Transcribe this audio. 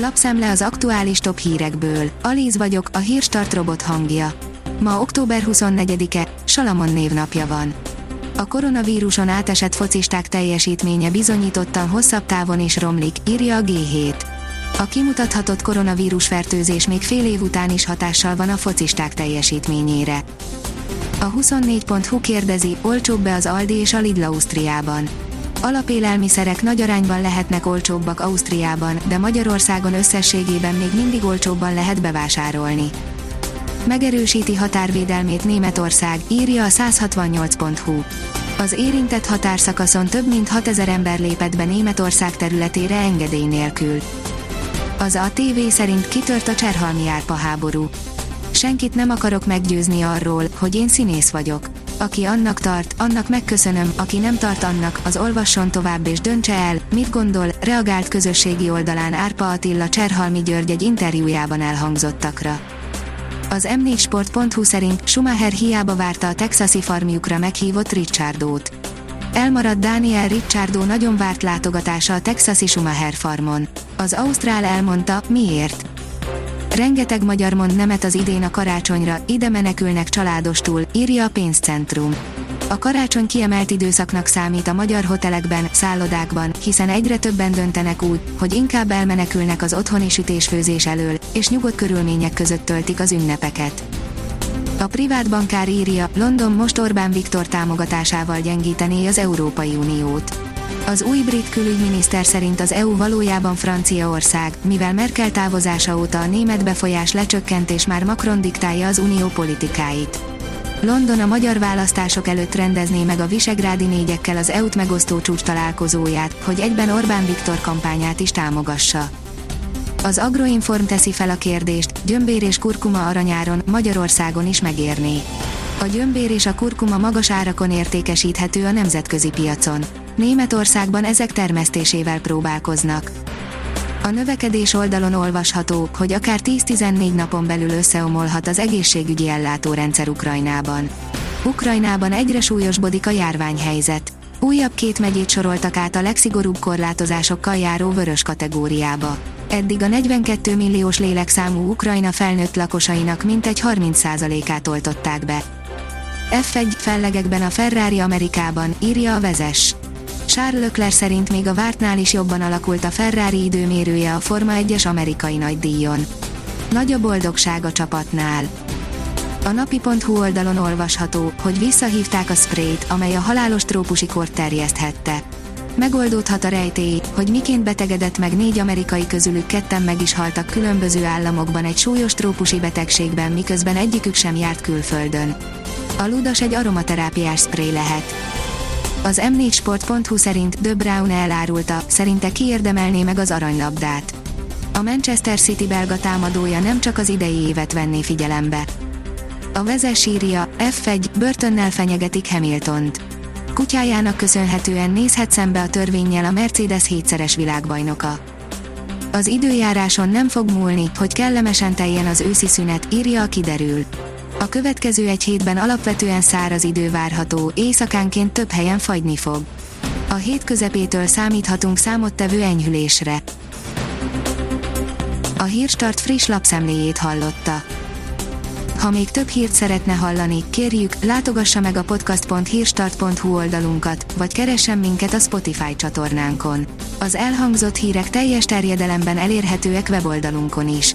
Lapszemle az aktuális top hírekből. Alíz vagyok, a hírstart robot hangja. Ma október 24-e, Salamon névnapja van. A koronavíruson átesett focisták teljesítménye bizonyítottan hosszabb távon is romlik, írja a G7. A kimutathatott koronavírus fertőzés még fél év után is hatással van a focisták teljesítményére. A 24.hu kérdezi, olcsóbb-e az Aldi és a Lidl Ausztriában. Alapélelmiszerek nagy arányban lehetnek olcsóbbak Ausztriában, de Magyarországon összességében még mindig olcsóbban lehet bevásárolni. Megerősíti határvédelmét Németország, írja a 168.hu. Az érintett határszakaszon több mint 6000 ember lépett be Németország területére engedély nélkül. Az ATV szerint kitört a Cserhalmi árpa háború. Senkit nem akarok meggyőzni arról, hogy én színész vagyok. Aki annak tart, annak megköszönöm, aki nem tart annak, az olvasson tovább és döntse el, mit gondol, reagált közösségi oldalán Árpa Attila Cserhalmi György egy interjújában elhangzottakra. Az m4sport.hu szerint Schumacher hiába várta a texasi farmjukra meghívott Richardót. Elmaradt Daniel Ricciardo nagyon várt látogatása a texasi Schumacher farmon. Az Ausztrál elmondta, miért. Rengeteg magyar mond nemet az idén a karácsonyra, ide menekülnek családostul, írja a pénzcentrum. A karácsony kiemelt időszaknak számít a magyar hotelekben, szállodákban, hiszen egyre többen döntenek úgy, hogy inkább elmenekülnek az otthoni sütésfőzés elől, és nyugodt körülmények között töltik az ünnepeket. A privát bankár írja, London most Orbán Viktor támogatásával gyengítené az Európai Uniót. Az új brit külügyminiszter szerint az EU valójában Franciaország, mivel Merkel távozása óta a német befolyás lecsökkent és már Macron diktálja az unió politikáit. London a magyar választások előtt rendezné meg a Visegrádi négyekkel az EU-t megosztó csúcs találkozóját, hogy egyben Orbán Viktor kampányát is támogassa. Az Agroinform teszi fel a kérdést, gyömbér és kurkuma aranyáron Magyarországon is megérné. A gyömbér és a kurkuma magas árakon értékesíthető a nemzetközi piacon. Németországban ezek termesztésével próbálkoznak. A növekedés oldalon olvasható, hogy akár 10-14 napon belül összeomolhat az egészségügyi ellátórendszer Ukrajnában. Ukrajnában egyre súlyosbodik a járványhelyzet. Újabb két megyét soroltak át a legszigorúbb korlátozásokkal járó vörös kategóriába. Eddig a 42 milliós lélekszámú Ukrajna felnőtt lakosainak mintegy 30%-át oltották be. F1 fellegekben a Ferrari Amerikában, írja a vezes. Charles Leclerc szerint még a vártnál is jobban alakult a Ferrari időmérője a Forma 1-es amerikai nagydíjon. Nagy a boldogság a csapatnál. A napi.hu oldalon olvasható, hogy visszahívták a sprayt, amely a halálos trópusi kort terjeszthette. Megoldódhat a rejtély, hogy miként betegedett meg négy amerikai közülük ketten meg is haltak különböző államokban egy súlyos trópusi betegségben, miközben egyikük sem járt külföldön. A ludas egy aromaterápiás spray lehet. Az m4sport.hu szerint De Brown elárulta, szerinte kiérdemelné meg az aranylabdát. A Manchester City belga támadója nem csak az idei évet venné figyelembe. A vezes írja, F1, börtönnel fenyegetik Hamiltont. Kutyájának köszönhetően nézhet szembe a törvényel a Mercedes hétszeres világbajnoka. Az időjáráson nem fog múlni, hogy kellemesen teljen az őszi szünet, írja a kiderül. A következő egy hétben alapvetően száraz idő várható, éjszakánként több helyen fagyni fog. A hét közepétől számíthatunk számottevő enyhülésre. A Hírstart friss lapszemléjét hallotta. Ha még több hírt szeretne hallani, kérjük, látogassa meg a podcast.hírstart.hu oldalunkat, vagy keressen minket a Spotify csatornánkon. Az elhangzott hírek teljes terjedelemben elérhetőek weboldalunkon is.